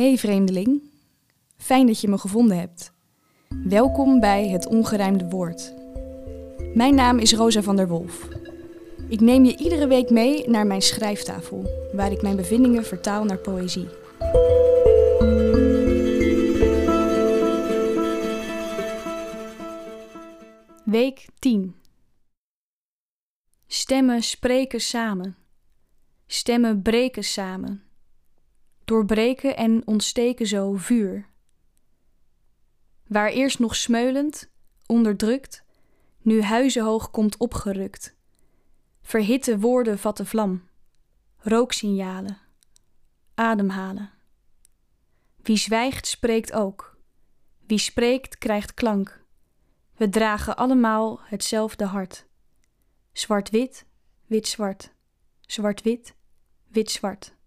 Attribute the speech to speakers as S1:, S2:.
S1: Hey vreemdeling, fijn dat je me gevonden hebt. Welkom bij het ongerijmde woord. Mijn naam is Rosa van der Wolf. Ik neem je iedere week mee naar mijn schrijftafel, waar ik mijn bevindingen vertaal naar poëzie. Week 10 Stemmen spreken samen. Stemmen breken samen. Doorbreken en ontsteken zo vuur. Waar eerst nog smeulend, onderdrukt, nu huizenhoog komt opgerukt. Verhitte woorden vatten vlam. Rooksignalen. Ademhalen. Wie zwijgt, spreekt ook. Wie spreekt, krijgt klank. We dragen allemaal hetzelfde hart. Zwart-wit, wit-zwart. Zwart-wit, wit-zwart.